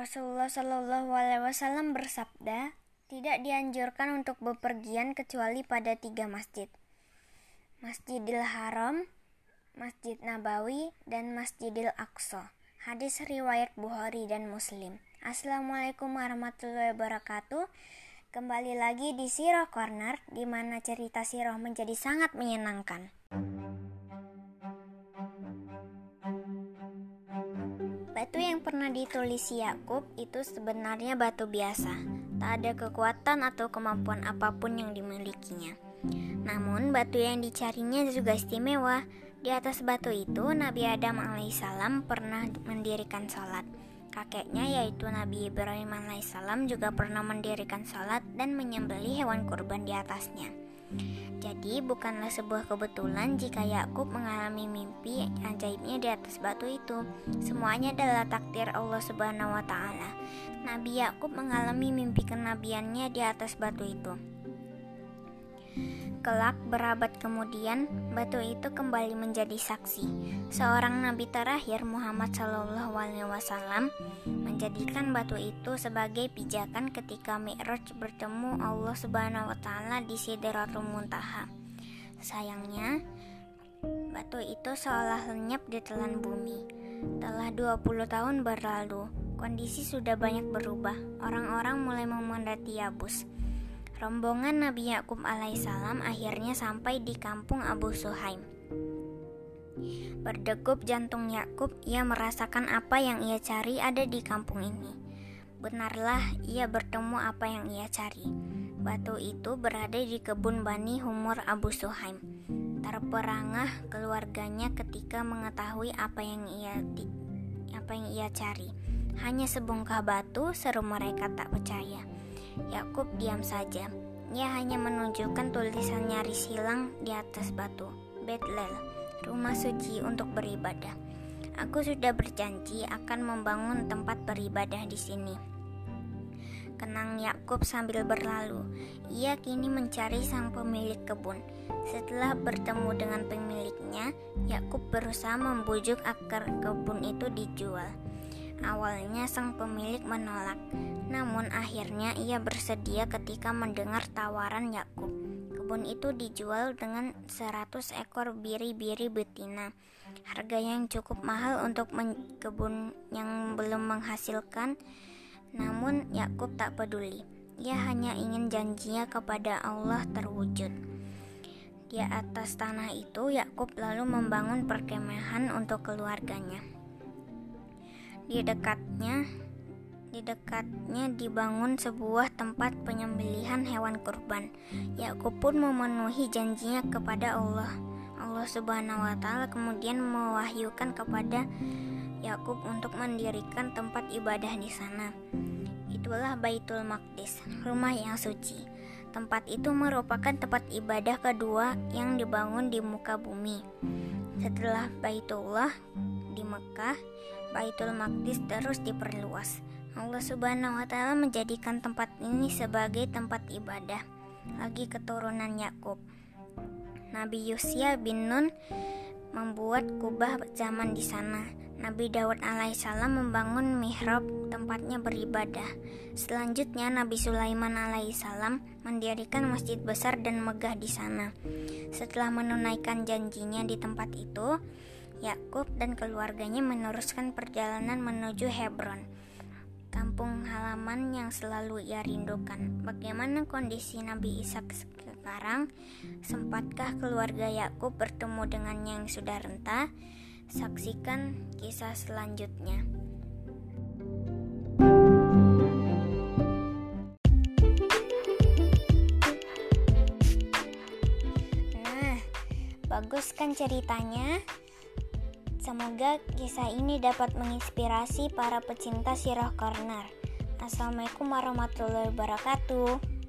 Rasulullah Shallallahu Alaihi Wasallam bersabda, tidak dianjurkan untuk bepergian kecuali pada tiga masjid, Masjidil Haram, Masjid Nabawi, dan Masjidil Aqsa. Hadis riwayat Bukhari dan Muslim. Assalamualaikum warahmatullahi wabarakatuh. Kembali lagi di Sirah Corner, di mana cerita Sirah menjadi sangat menyenangkan. Batu yang pernah ditulis Yakub itu sebenarnya batu biasa, tak ada kekuatan atau kemampuan apa pun yang dimilikinya. Namun batu yang dicarinya juga istimewa. Di atas batu itu Nabi Adam alaihissalam pernah mendirikan sholat. Kakeknya yaitu Nabi Ibrahim alaihissalam juga pernah mendirikan sholat dan menyembelih hewan kurban di atasnya. Jadi bukanlah sebuah kebetulan jika Yakub mengalami mimpi ajaibnya di atas batu itu. Semuanya adalah takdir Allah Subhanahu wa taala. Nabi Yakub mengalami mimpi kenabiannya di atas batu itu. Kelak berabad kemudian, batu itu kembali menjadi saksi. Seorang nabi terakhir Muhammad Shallallahu Alaihi Wasallam menjadikan batu itu sebagai pijakan ketika Mi'raj bertemu Allah Subhanahu Wa Taala di Sidratul Muntaha. Sayangnya, batu itu seolah lenyap di telan bumi. Telah 20 tahun berlalu, kondisi sudah banyak berubah. Orang-orang mulai memendati Yabus. Rombongan Nabi Yakub alaihissalam akhirnya sampai di kampung Abu Suhaim. Berdegup jantung Yakub, ia merasakan apa yang ia cari ada di kampung ini. Benarlah ia bertemu apa yang ia cari. Batu itu berada di kebun Bani Humur Abu Suhaim. Terperangah keluarganya ketika mengetahui apa yang ia apa yang ia cari. Hanya sebongkah batu, seru mereka tak percaya. Yakub diam saja. Ia hanya menunjukkan tulisan nyaris hilang di atas batu. Betlel, rumah suci untuk beribadah. Aku sudah berjanji akan membangun tempat beribadah di sini. Kenang Yakub sambil berlalu. Ia kini mencari sang pemilik kebun. Setelah bertemu dengan pemiliknya, Yakub berusaha membujuk akar kebun itu dijual. Awalnya sang pemilik menolak, namun akhirnya ia bersedia ketika mendengar tawaran Yakub. Kebun itu dijual dengan 100 ekor biri-biri betina. Harga yang cukup mahal untuk kebun yang belum menghasilkan. Namun Yakub tak peduli. Ia hanya ingin janjinya kepada Allah terwujud. Di atas tanah itu, Yakub lalu membangun perkemahan untuk keluarganya. Di dekatnya di dekatnya dibangun sebuah tempat penyembelihan hewan kurban. Yakub pun memenuhi janjinya kepada Allah. Allah Subhanahu wa taala kemudian mewahyukan kepada Yakub untuk mendirikan tempat ibadah di sana. Itulah Baitul Maqdis, rumah yang suci. Tempat itu merupakan tempat ibadah kedua yang dibangun di muka bumi. Setelah Baitullah di Mekah, Baitul Maqdis terus diperluas. Allah Subhanahu wa taala menjadikan tempat ini sebagai tempat ibadah lagi keturunan Yakub. Nabi Yusya bin Nun membuat kubah zaman di sana. Nabi Daud alaihissalam membangun mihrab tempatnya beribadah. Selanjutnya Nabi Sulaiman alaihissalam mendirikan masjid besar dan megah di sana. Setelah menunaikan janjinya di tempat itu, Yakub dan keluarganya meneruskan perjalanan menuju Hebron, kampung halaman yang selalu ia rindukan. Bagaimana kondisi Nabi Ishak sekarang? Sempatkah keluarga Yakub bertemu dengannya yang sudah renta? Saksikan kisah selanjutnya. Nah, bagus kan ceritanya? Semoga kisah ini dapat menginspirasi para pecinta sirah corner. Assalamualaikum warahmatullahi wabarakatuh.